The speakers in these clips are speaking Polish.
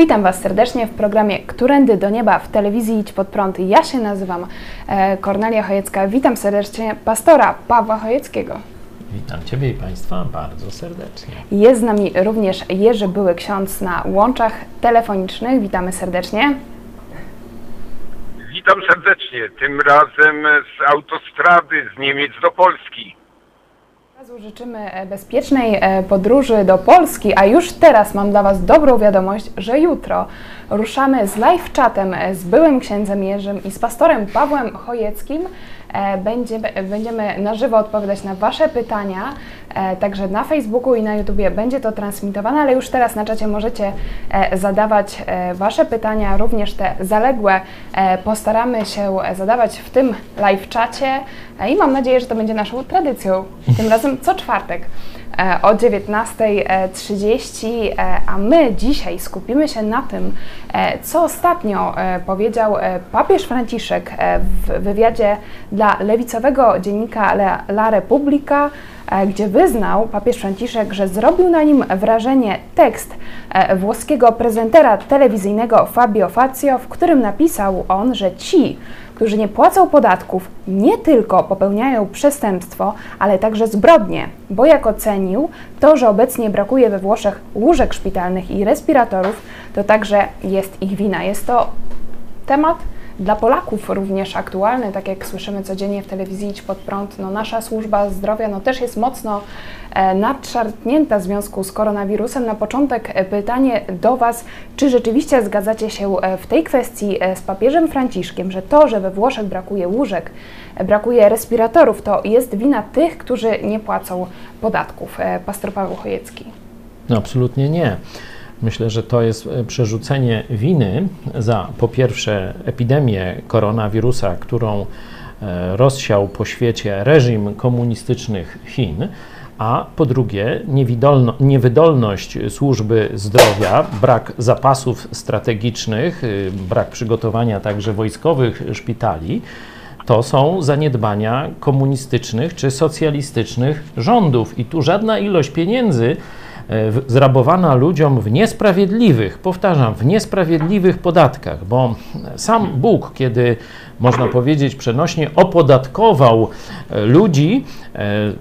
Witam Was serdecznie w programie Którędy do Nieba w telewizji Idź Pod Prąd. Ja się nazywam e, Kornelia Chojecka. Witam serdecznie pastora Pawła Chojeckiego. Witam Ciebie i Państwa bardzo serdecznie. Jest z nami również Jerzy Były Ksiądz na łączach telefonicznych. Witamy serdecznie. Witam serdecznie, tym razem z autostrady z Niemiec do Polski. Życzymy e, bezpiecznej e, podróży do Polski, a już teraz mam dla Was dobrą wiadomość, że jutro ruszamy z live chatem e, z byłym księdzem Jerzym i z pastorem Pawłem Chojeckim. Będzie, będziemy na żywo odpowiadać na Wasze pytania, także na Facebooku i na YouTubie będzie to transmitowane, ale już teraz na czacie możecie zadawać Wasze pytania, również te zaległe. Postaramy się zadawać w tym live czacie. I mam nadzieję, że to będzie naszą tradycją, tym razem co czwartek o 19.30, a my dzisiaj skupimy się na tym, co ostatnio powiedział papież Franciszek w wywiadzie dla lewicowego dziennika La Repubblica, gdzie wyznał papież Franciszek, że zrobił na nim wrażenie tekst włoskiego prezentera telewizyjnego Fabio Fazio, w którym napisał on, że ci, którzy nie płacą podatków, nie tylko popełniają przestępstwo, ale także zbrodnie, bo jak ocenił, to, że obecnie brakuje we Włoszech łóżek szpitalnych i respiratorów, to także jest ich wina. Jest to temat dla Polaków również aktualny, tak jak słyszymy codziennie w telewizji Idź Pod Prąd, no nasza służba zdrowia no też jest mocno e, nadszarpnięta w związku z koronawirusem. Na początek e, pytanie do Was, czy rzeczywiście zgadzacie się e, w tej kwestii z papieżem Franciszkiem, że to, że we Włoszech brakuje łóżek, brakuje respiratorów, to jest wina tych, którzy nie płacą podatków? Pastor Paweł Chojecki. No absolutnie nie. Myślę, że to jest e, przerzucenie winy za po pierwsze epidemię koronawirusa, którą e, rozsiał po świecie reżim komunistycznych Chin, a po drugie niewydolność służby zdrowia, brak zapasów strategicznych, y, brak przygotowania także wojskowych szpitali. To są zaniedbania komunistycznych czy socjalistycznych rządów, i tu żadna ilość pieniędzy zrabowana ludziom w niesprawiedliwych, powtarzam, w niesprawiedliwych podatkach, bo sam Bóg, kiedy można powiedzieć przenośnie opodatkował e, ludzi, e,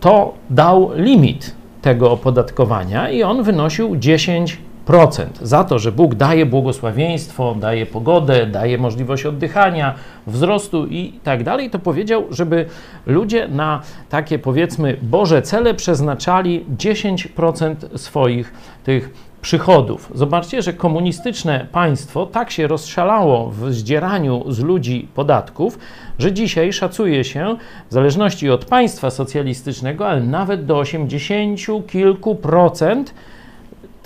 to dał limit tego opodatkowania i on wynosił 10 za to, że Bóg daje błogosławieństwo, daje pogodę, daje możliwość oddychania, wzrostu i tak dalej, to powiedział, żeby ludzie na takie powiedzmy Boże cele przeznaczali 10% swoich tych przychodów. Zobaczcie, że komunistyczne państwo tak się rozszalało w zdzieraniu z ludzi podatków, że dzisiaj szacuje się, w zależności od państwa socjalistycznego, ale nawet do 80 kilku procent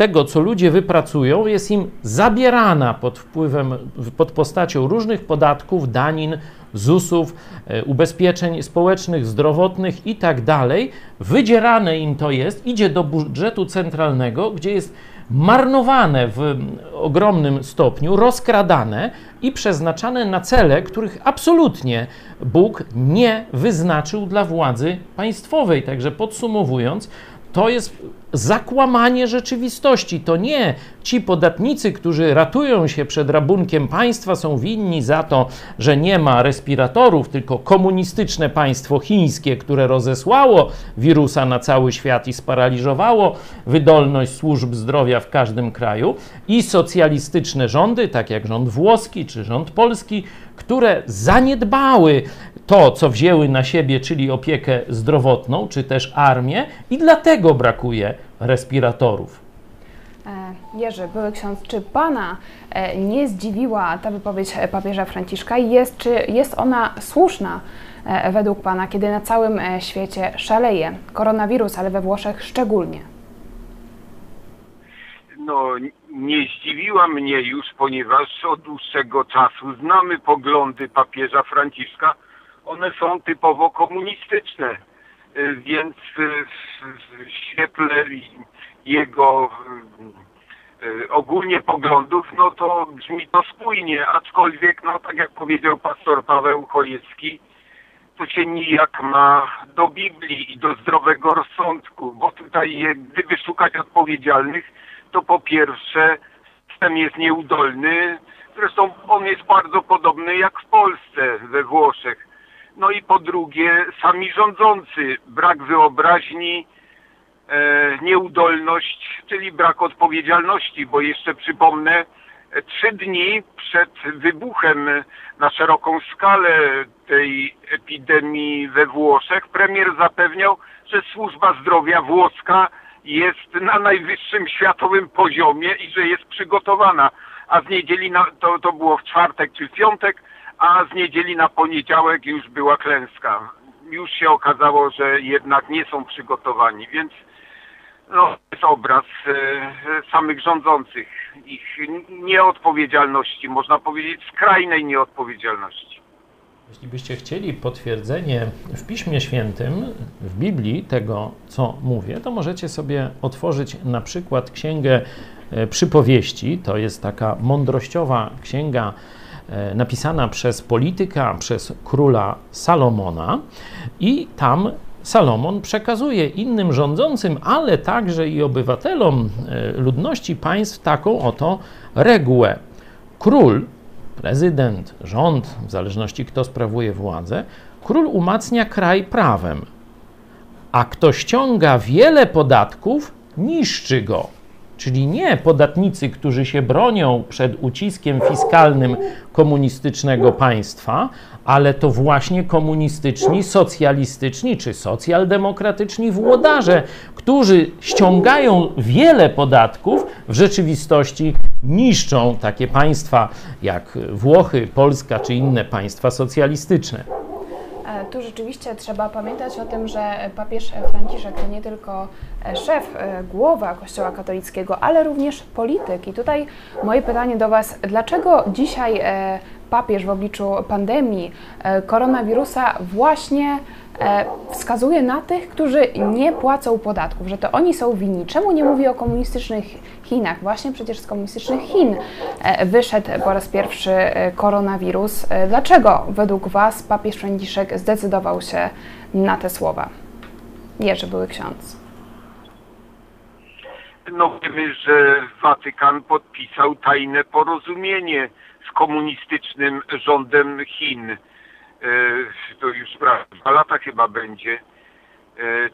tego, co ludzie wypracują, jest im zabierana pod wpływem, pod postacią różnych podatków, danin, ZUS-ów, e, ubezpieczeń społecznych, zdrowotnych i tak dalej. Wydzierane im to jest, idzie do budżetu centralnego, gdzie jest marnowane w ogromnym stopniu, rozkradane i przeznaczane na cele, których absolutnie Bóg nie wyznaczył dla władzy państwowej. Także podsumowując, to jest zakłamanie rzeczywistości. To nie ci podatnicy, którzy ratują się przed rabunkiem państwa, są winni za to, że nie ma respiratorów, tylko komunistyczne państwo chińskie, które rozesłało wirusa na cały świat i sparaliżowało wydolność służb zdrowia w każdym kraju, i socjalistyczne rządy, tak jak rząd włoski czy rząd polski, które zaniedbały to, co wzięły na siebie, czyli opiekę zdrowotną, czy też armię, i dlatego brakuje respiratorów. E, Jerzy, były ksiądz, czy Pana e, nie zdziwiła ta wypowiedź papieża Franciszka? Jest, czy jest ona słuszna e, według Pana, kiedy na całym świecie szaleje koronawirus, ale we Włoszech szczególnie? No, nie zdziwiła mnie już, ponieważ od dłuższego czasu znamy poglądy papieża Franciszka. One są typowo komunistyczne, więc w świetle jego y, ogólnie poglądów, no to brzmi to spójnie, aczkolwiek, no tak jak powiedział pastor Paweł Chojecki, to się nijak ma do Biblii i do zdrowego rozsądku, bo tutaj gdyby szukać odpowiedzialnych, to po pierwsze system jest nieudolny. Zresztą on jest bardzo podobny jak w Polsce, we Włoszech. No i po drugie, sami rządzący, brak wyobraźni, e, nieudolność, czyli brak odpowiedzialności, bo jeszcze przypomnę, trzy dni przed wybuchem na szeroką skalę tej epidemii we Włoszech premier zapewniał, że służba zdrowia włoska jest na najwyższym światowym poziomie i że jest przygotowana. A z niedzieli na, to, to było w czwartek czy w piątek, a z niedzieli na poniedziałek już była klęska. Już się okazało, że jednak nie są przygotowani, więc no, to jest obraz e, samych rządzących, ich nieodpowiedzialności, można powiedzieć skrajnej nieodpowiedzialności. Jeśli byście chcieli potwierdzenie w Piśmie Świętym, w Biblii tego, co mówię, to możecie sobie otworzyć na przykład Księgę e, Przypowieści. To jest taka mądrościowa księga napisana przez polityka, przez króla Salomona i tam Salomon przekazuje innym rządzącym, ale także i obywatelom e, ludności państw taką oto regułę. Król prezydent, rząd, w zależności kto sprawuje władzę, król umacnia kraj prawem, a kto ściąga wiele podatków, niszczy go. Czyli nie podatnicy, którzy się bronią przed uciskiem fiskalnym komunistycznego państwa, ale to właśnie komunistyczni, socjalistyczni czy socjaldemokratyczni włodarze, którzy ściągają wiele podatków, w rzeczywistości niszczą takie państwa jak Włochy, Polska czy inne państwa socjalistyczne. E, tu rzeczywiście trzeba pamiętać o tym, że papież Franciszek to nie tylko e, szef, e, głowa Kościoła katolickiego, ale również polityk. I tutaj moje pytanie do Was, dlaczego dzisiaj papież w obliczu pandemii koronawirusa właśnie wskazuje na tych, którzy nie płacą podatków, że to oni są winni. Czemu nie mówi o komunistycznych Chinach? Właśnie przecież z komunistycznych Chin wyszedł po raz pierwszy koronawirus. Dlaczego według Was papież Franciszek zdecydował się na te słowa? Jerzy były ksiądz. No wiemy, że Watykan podpisał tajne porozumienie z komunistycznym rządem Chin E, to już prawie dwa lata chyba będzie, e,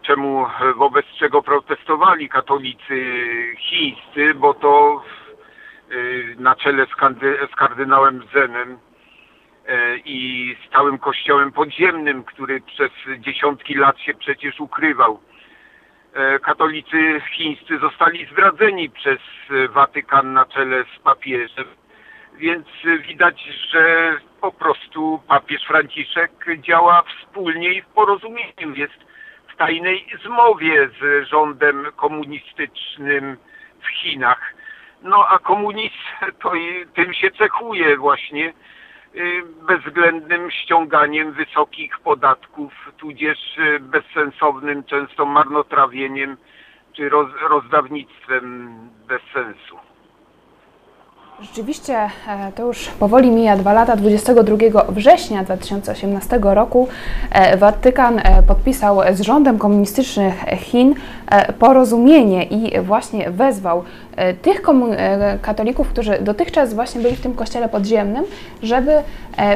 czemu wobec czego protestowali katolicy chińscy, bo to e, na czele z, z kardynałem Zenem i stałym kościołem podziemnym, który przez dziesiątki lat się przecież ukrywał. Katolicy chińscy zostali zdradzeni przez Watykan na czele z papieżem więc widać, że po prostu papież Franciszek działa wspólnie i w porozumieniu. Jest tajnej zmowie z rządem komunistycznym w Chinach. No a komunizm to tym się cechuje właśnie y, bezwzględnym ściąganiem wysokich podatków, tudzież y, bezsensownym często marnotrawieniem czy rozdawnictwem bez sensu. Rzeczywiście e, to już powoli mija dwa lata. 22 września 2018 roku e, Watykan e, podpisał z rządem komunistycznych Chin porozumienie i właśnie wezwał tych katolików, którzy dotychczas właśnie byli w tym kościele podziemnym, żeby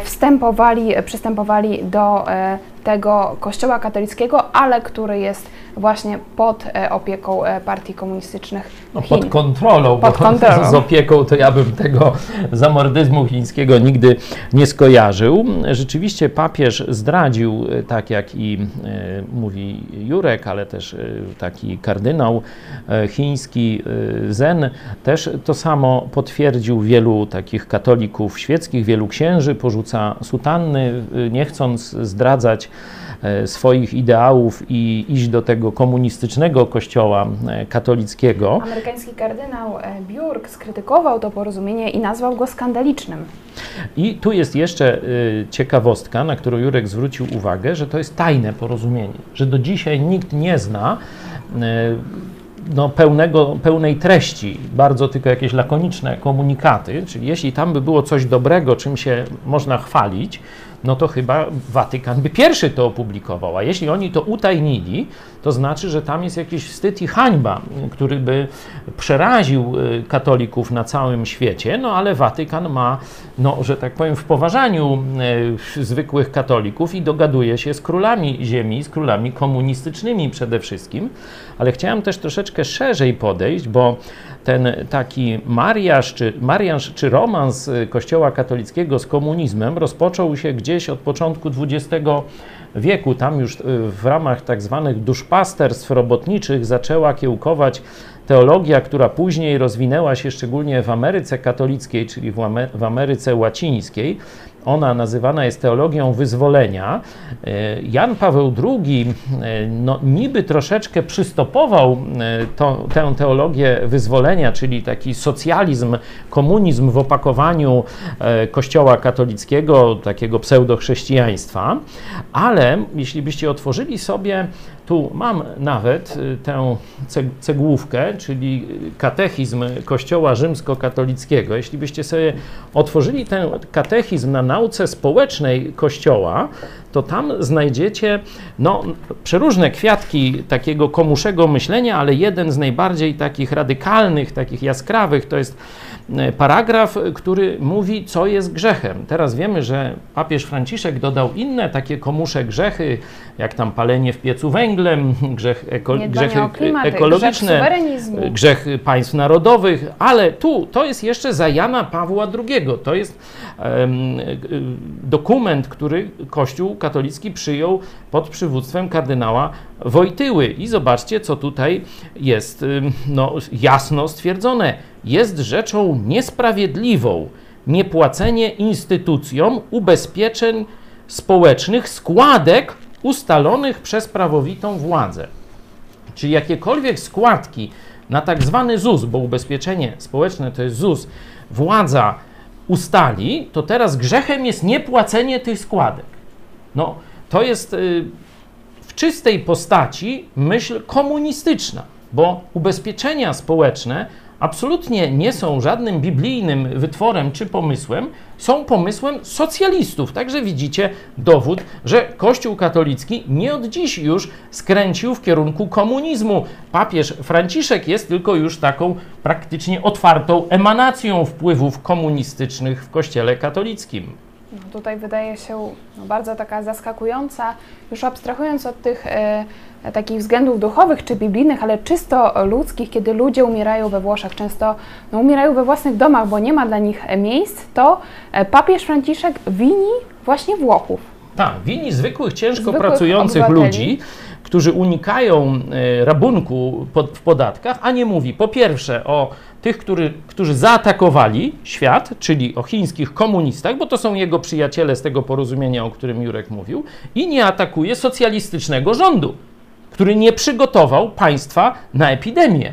wstępowali, przystępowali do tego kościoła katolickiego, ale który jest właśnie pod e, opieką e, partii komunistycznych no, Pod kontrolą, pod kontrolą. z opieką to ja bym tego zamordyzmu chińskiego nigdy nie skojarzył. Rzeczywiście papież zdradził, e, tak jak i mówi Jurek, ale też taki kardynał chiński Zen, też to samo potwierdził wielu takich katolików świeckich, wielu księży, porzuca sutanny, nie chcąc zdradzać swoich ideałów i iść do tego komunistycznego kościoła e, katolickiego. Amerykański kardynał e, Björk skrytykował to porozumienie i nazwał go skandalicznym. I tu jest jeszcze ciekawostka, na którą Jurek zwrócił uwagę, że to jest tajne porozumienie, że do dzisiaj nikt nie zna no, pełnego, pełnej treści, bardzo tylko jakieś lakoniczne komunikaty, czyli jeśli tam by było coś dobrego, czym się można chwalić, no to chyba Watykan by pierwszy to opublikował. A jeśli oni to utajnili, to znaczy, że tam jest jakiś wstyd i hańba, który by przeraził y, katolików na całym świecie, no ale Watykan ma, no, że tak powiem, w poważaniu y, zwykłych katolików i dogaduje się z królami ziemi, z królami komunistycznymi przede wszystkim. Ale chciałem też troszeczkę szerzej podejść, bo ten taki mariaż czy, mariaż czy romans y, Kościoła katolickiego z komunizmem rozpoczął się gdzieś od początku XX wieku. Tam już y, w ramach tak zwanych duszpasterstw robotniczych zaczęła kiełkować teologia, która później rozwinęła się szczególnie w Ameryce katolickiej, czyli w Ameryce łacińskiej. Ona nazywana jest teologią wyzwolenia. E, Jan Paweł II e, no, niby troszeczkę przystopował e, to, tę teologię wyzwolenia, czyli taki socjalizm, komunizm w opakowaniu Kościoła katolickiego, takiego pseudochrześcijaństwa, ale jeśli byście otworzyli sobie tu mam nawet y, tę cegłówkę, czyli katechizm Kościoła Rzymskokatolickiego. Jeśli byście sobie otworzyli ten katechizm na nauce społecznej Kościoła, to tam znajdziecie no, przeróżne kwiatki takiego komuszego myślenia, ale jeden z najbardziej takich radykalnych, takich jaskrawych to jest e, paragraf, który mówi, co jest grzechem. Teraz wiemy, że papież Franciszek dodał inne takie komusze grzechy, jak tam palenie w piecu węglem, grzech eko, grzechy klimat, ekologiczne, grzech, grzech, państw narodowych, ale tu to jest jeszcze za Jana Pawła II. To jest um, dokument, który Kościół katolicki przyjął pod przywództwem kardynała Wojtyły. I zobaczcie, co tutaj jest no, jasno stwierdzone. Jest rzeczą niesprawiedliwą niepłacenie instytucjom ubezpieczeń społecznych składek ustalonych przez prawowitą władzę. Czyli jakiekolwiek składki na tak zwany ZUS, bo ubezpieczenie społeczne to jest ZUS, władza ustali, to teraz grzechem jest niepłacenie tych składek. No, to jest y, w czystej postaci myśl komunistyczna, bo ubezpieczenia społeczne absolutnie nie są żadnym biblijnym wytworem czy pomysłem, są pomysłem socjalistów. Także widzicie dowód, że Kościół katolicki nie od dziś już skręcił w kierunku komunizmu. Papież Franciszek jest tylko już taką praktycznie otwartą emanacją wpływów komunistycznych w Kościele katolickim. No, tutaj wydaje się no, bardzo taka zaskakująca, już abstrahując od tych e, takich względów duchowych czy biblijnych, ale czysto ludzkich, kiedy ludzie umierają we Włoszech, często no, umierają we własnych domach, bo nie ma dla nich miejsc, to e, papież Franciszek wini właśnie Włochów. Tak, wini zwykłych, ciężko zwykłych pracujących obywateli. ludzi, którzy unikają e, rabunku w podatkach, a nie mówi po pierwsze o tych, który, którzy zaatakowali świat, czyli o chińskich komunistach, bo to są jego przyjaciele z tego porozumienia, o którym Jurek mówił, i nie atakuje socjalistycznego rządu, który nie przygotował państwa na epidemię.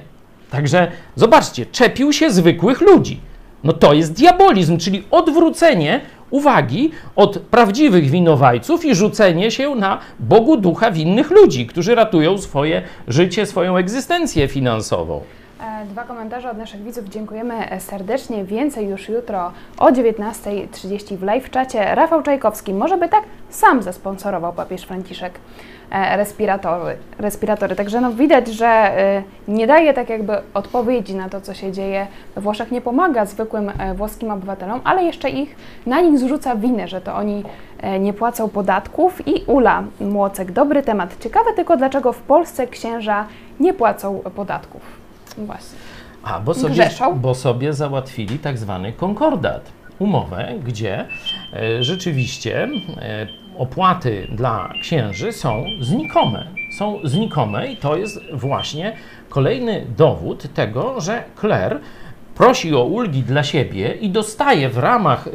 Także zobaczcie, czepił się zwykłych ludzi. No to jest diabolizm, czyli odwrócenie uwagi od prawdziwych winowajców i rzucenie się na Bogu ducha winnych ludzi, którzy ratują swoje życie, swoją egzystencję finansową. E, dwa komentarze od naszych widzów. Dziękujemy serdecznie. Więcej już jutro o 19.30 w live czacie. Rafał Czajkowski, może by tak sam zasponsorował papież Franciszek respiratory. respiratory. Także no widać, że nie daje tak jakby odpowiedzi na to, co się dzieje we Włoszech, nie pomaga zwykłym włoskim obywatelom, ale jeszcze ich na nich zrzuca winę, że to oni nie płacą podatków i Ula Młocek. Dobry temat. Ciekawe tylko, dlaczego w Polsce księża nie płacą podatków. Właśnie. A, bo sobie, bo sobie załatwili tak zwany konkordat, umowę, gdzie e, rzeczywiście e, opłaty dla księży są znikome. Są znikome i to jest właśnie kolejny dowód tego, że kler prosi o ulgi dla siebie i dostaje w ramach e,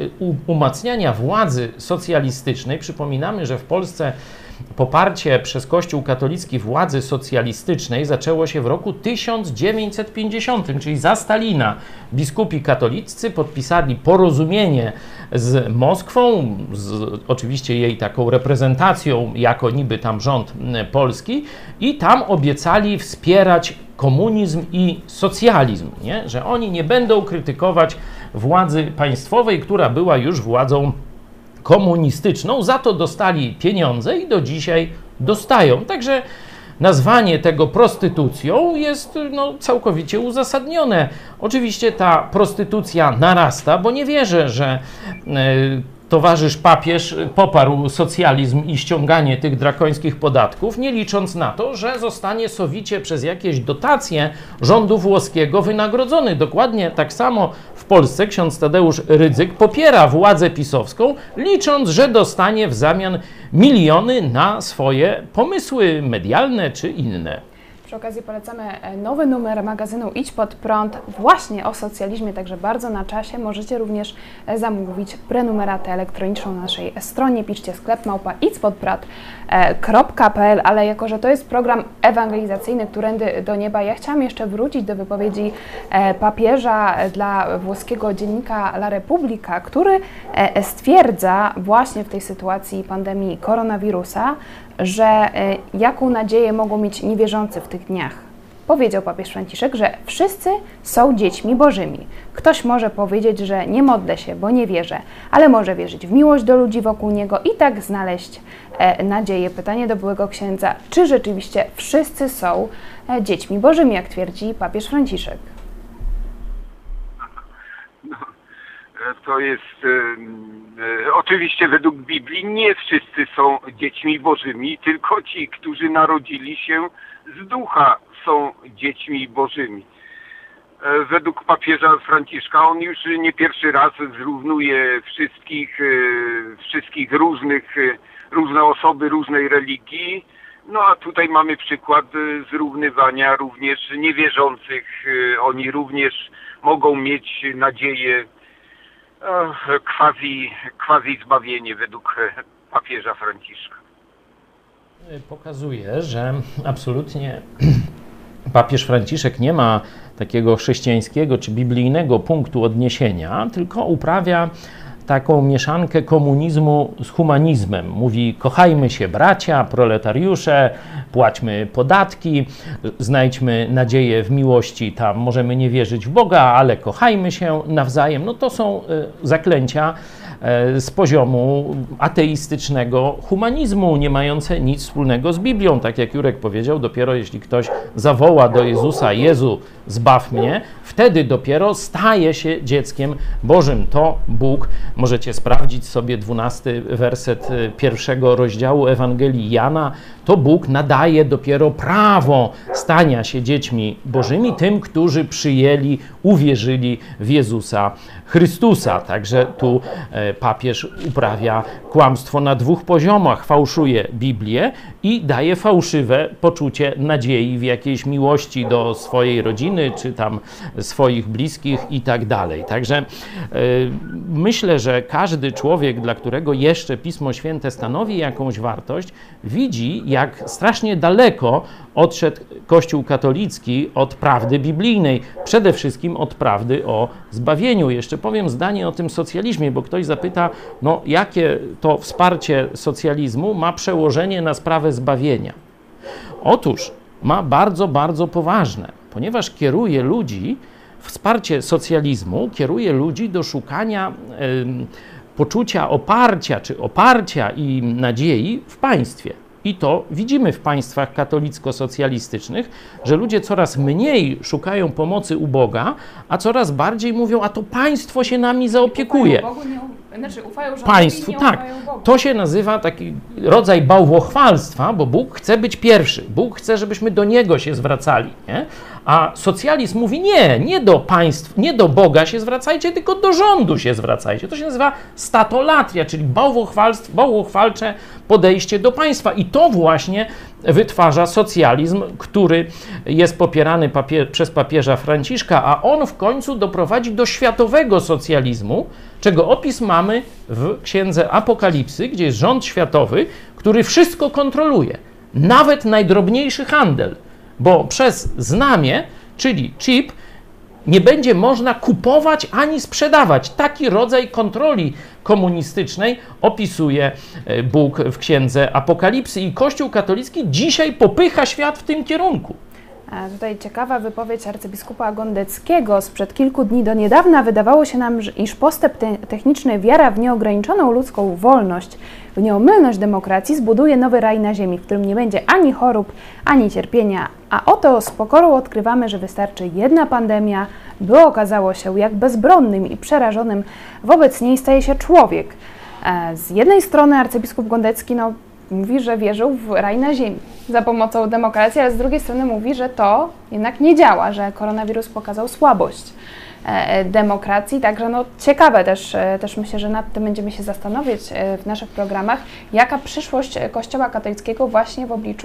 umacniania władzy socjalistycznej. Przypominamy, że w Polsce Poparcie przez Kościół katolicki władzy socjalistycznej zaczęło się w roku 1950, czyli za Stalina. Biskupi katoliccy podpisali porozumienie z Moskwą, z oczywiście jej taką reprezentacją, jako niby tam rząd polski, i tam obiecali wspierać komunizm i socjalizm, nie? że oni nie będą krytykować władzy państwowej, która była już władzą komunistyczną, za to dostali pieniądze i do dzisiaj dostają. Także nazwanie tego prostytucją jest no, całkowicie uzasadnione. Oczywiście ta prostytucja narasta, bo nie wierzę, że towarzysz papież poparł socjalizm i ściąganie tych drakońskich podatków, nie licząc na to, że zostanie sowicie przez jakieś dotacje rządu włoskiego wynagrodzony. Dokładnie tak samo w Polsce ksiądz Tadeusz Rydzyk popiera władzę pisowską, licząc, że dostanie w zamian miliony na swoje pomysły medialne czy inne. Przy okazji polecamy e, nowy numer magazynu Idź Pod Prąd właśnie o socjalizmie, także bardzo na czasie. Możecie również e, zamówić prenumeratę elektroniczną na naszej stronie. Piszcie sklep małpa idźpodprad.pl, ale jako, że to jest program ewangelizacyjny, którędy do nieba, ja chciałam jeszcze wrócić do wypowiedzi e, papieża dla włoskiego dziennika La Repubblica, który stwierdza właśnie w tej sytuacji pandemii koronawirusa, że jaką nadzieję mogą mieć niewierzący w tych dniach. Powiedział papież Franciszek, że wszyscy są dziećmi bożymi. Ktoś może powiedzieć, że nie modlę się, bo nie wierzę, ale może wierzyć w miłość do ludzi wokół niego i tak znaleźć e, nadzieję. Pytanie do byłego księdza, czy rzeczywiście wszyscy są e, dziećmi bożymi, jak twierdzi papież Franciszek? to jest e, oczywiście według Biblii nie wszyscy są dziećmi bożymi, tylko ci, którzy narodzili się z ducha są dziećmi bożymi. E, według papieża Franciszka on już nie pierwszy raz zrównuje wszystkich, e, wszystkich różnych, różne osoby różnej religii. No a tutaj mamy przykład zrównywania również niewierzących. Oni również mogą mieć nadzieję quasi, quasi zbawienie według e, papieża Franciszka. Pokazuje, że absolutnie papież Franciszek nie ma takiego chrześcijańskiego czy biblijnego punktu odniesienia, tylko uprawia taką mieszankę komunizmu z humanizmem. Mówi: kochajmy się, bracia, proletariusze, płaćmy podatki, znajdźmy nadzieję w miłości. Tam możemy nie wierzyć w Boga, ale kochajmy się nawzajem. No to są e, zaklęcia z poziomu ateistycznego humanizmu, nie mające nic wspólnego z Biblią. Tak jak Jurek powiedział, dopiero jeśli ktoś zawoła do Jezusa: Jezu, zbaw mnie, wtedy dopiero staje się dzieckiem Bożym. To Bóg, możecie sprawdzić sobie dwunasty werset e, pierwszego rozdziału Ewangelii Jana, to Bóg nadaje dopiero prawo stania się dziećmi Bożymi tym, którzy przyjęli, uwierzyli w Jezusa Chrystusa. Także tu e, papież uprawia kłamstwo na dwóch poziomach. Fałszuje Biblię i daje fałszywe poczucie nadziei w jakiejś miłości do swojej rodziny, czy tam swoich bliskich i tak dalej. Także e, myślę, że każdy człowiek, dla którego jeszcze Pismo Święte stanowi jakąś wartość, widzi, jak strasznie daleko odszedł Kościół katolicki od prawdy biblijnej, przede wszystkim od prawdy o zbawieniu. Jeszcze powiem zdanie o tym socjalizmie, bo ktoś zapyta, no jakie to wsparcie socjalizmu ma przełożenie na sprawę zbawienia. Otóż ma bardzo, bardzo poważne, ponieważ kieruje ludzi, wsparcie socjalizmu kieruje ludzi do szukania y, poczucia oparcia, czy oparcia i nadziei w państwie. I to widzimy w państwach katolicko-socjalistycznych, że ludzie coraz mniej szukają pomocy u Boga, a coraz bardziej mówią, a to państwo się nami zaopiekuje. Bogu, nie, znaczy ufają państwu, tak. To się nazywa taki rodzaj bałwochwalstwa, bo Bóg chce być pierwszy. Bóg chce, żebyśmy do Niego się zwracali. Nie? A socjalizm mówi nie, nie do państw, nie do Boga się zwracajcie, tylko do rządu się zwracajcie. To się nazywa statolatria, czyli bałwochwalcze podejście do państwa. I to właśnie wytwarza socjalizm, który jest popierany papie przez papieża Franciszka, a on w końcu doprowadzi do światowego socjalizmu, czego opis mamy w księdze Apokalipsy, gdzie jest rząd światowy, który wszystko kontroluje, nawet najdrobniejszy handel bo przez znamie, czyli chip, nie będzie można kupować ani sprzedawać. Taki rodzaj kontroli komunistycznej opisuje e, Bóg w księdze Apokalipsy i Kościół katolicki dzisiaj popycha świat w tym kierunku. Tutaj ciekawa wypowiedź arcybiskupa Gondeckiego sprzed kilku dni do niedawna. Wydawało się nam, iż postęp te techniczny, wiara w nieograniczoną ludzką wolność, w nieomylność demokracji zbuduje nowy raj na ziemi, w którym nie będzie ani chorób, ani cierpienia. A oto z pokorą odkrywamy, że wystarczy jedna pandemia, by okazało się, jak bezbronnym i przerażonym wobec niej staje się człowiek. E, Z jednej strony arcybiskup Gondecki no, mówi, że wierzył w raj na ziemi za pomocą demokracji, ale z drugiej strony mówi, że to jednak nie działa, że koronawirus pokazał słabość e, demokracji. Także no, ciekawe też, e, też myślę, że nad tym będziemy się zastanowić e, w naszych programach, jaka przyszłość e, Kościoła katolickiego właśnie w obliczu